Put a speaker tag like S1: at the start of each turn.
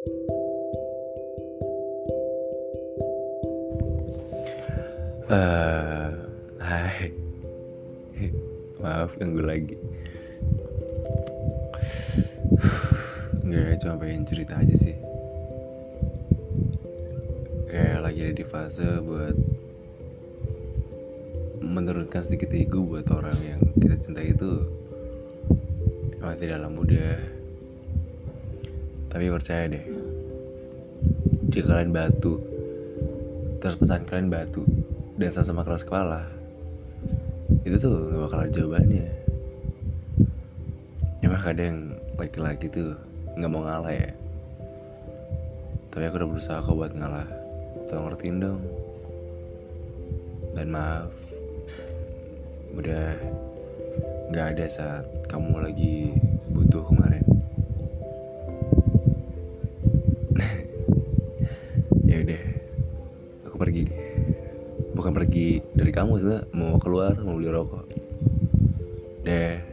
S1: Eh, hai, maaf ganggu lagi. Nggak, cuma pengen cerita aja sih. Kayak lagi ada di fase buat menurunkan sedikit ego buat orang yang kita cintai itu masih dalam muda. Tapi percaya deh, jika kalian batu, terus pesan kalian batu, dan sama-sama keras kepala, itu tuh gak bakal ada jawabannya. Emang kadang laki-laki tuh nggak mau ngalah ya. Tapi aku udah berusaha kok buat ngalah. Tolong ngertiin dong. Dan maaf, udah nggak ada saat kamu lagi butuh kemarin. Pergi. Bukan pergi dari kamu sih, mau keluar mau beli rokok. Deh.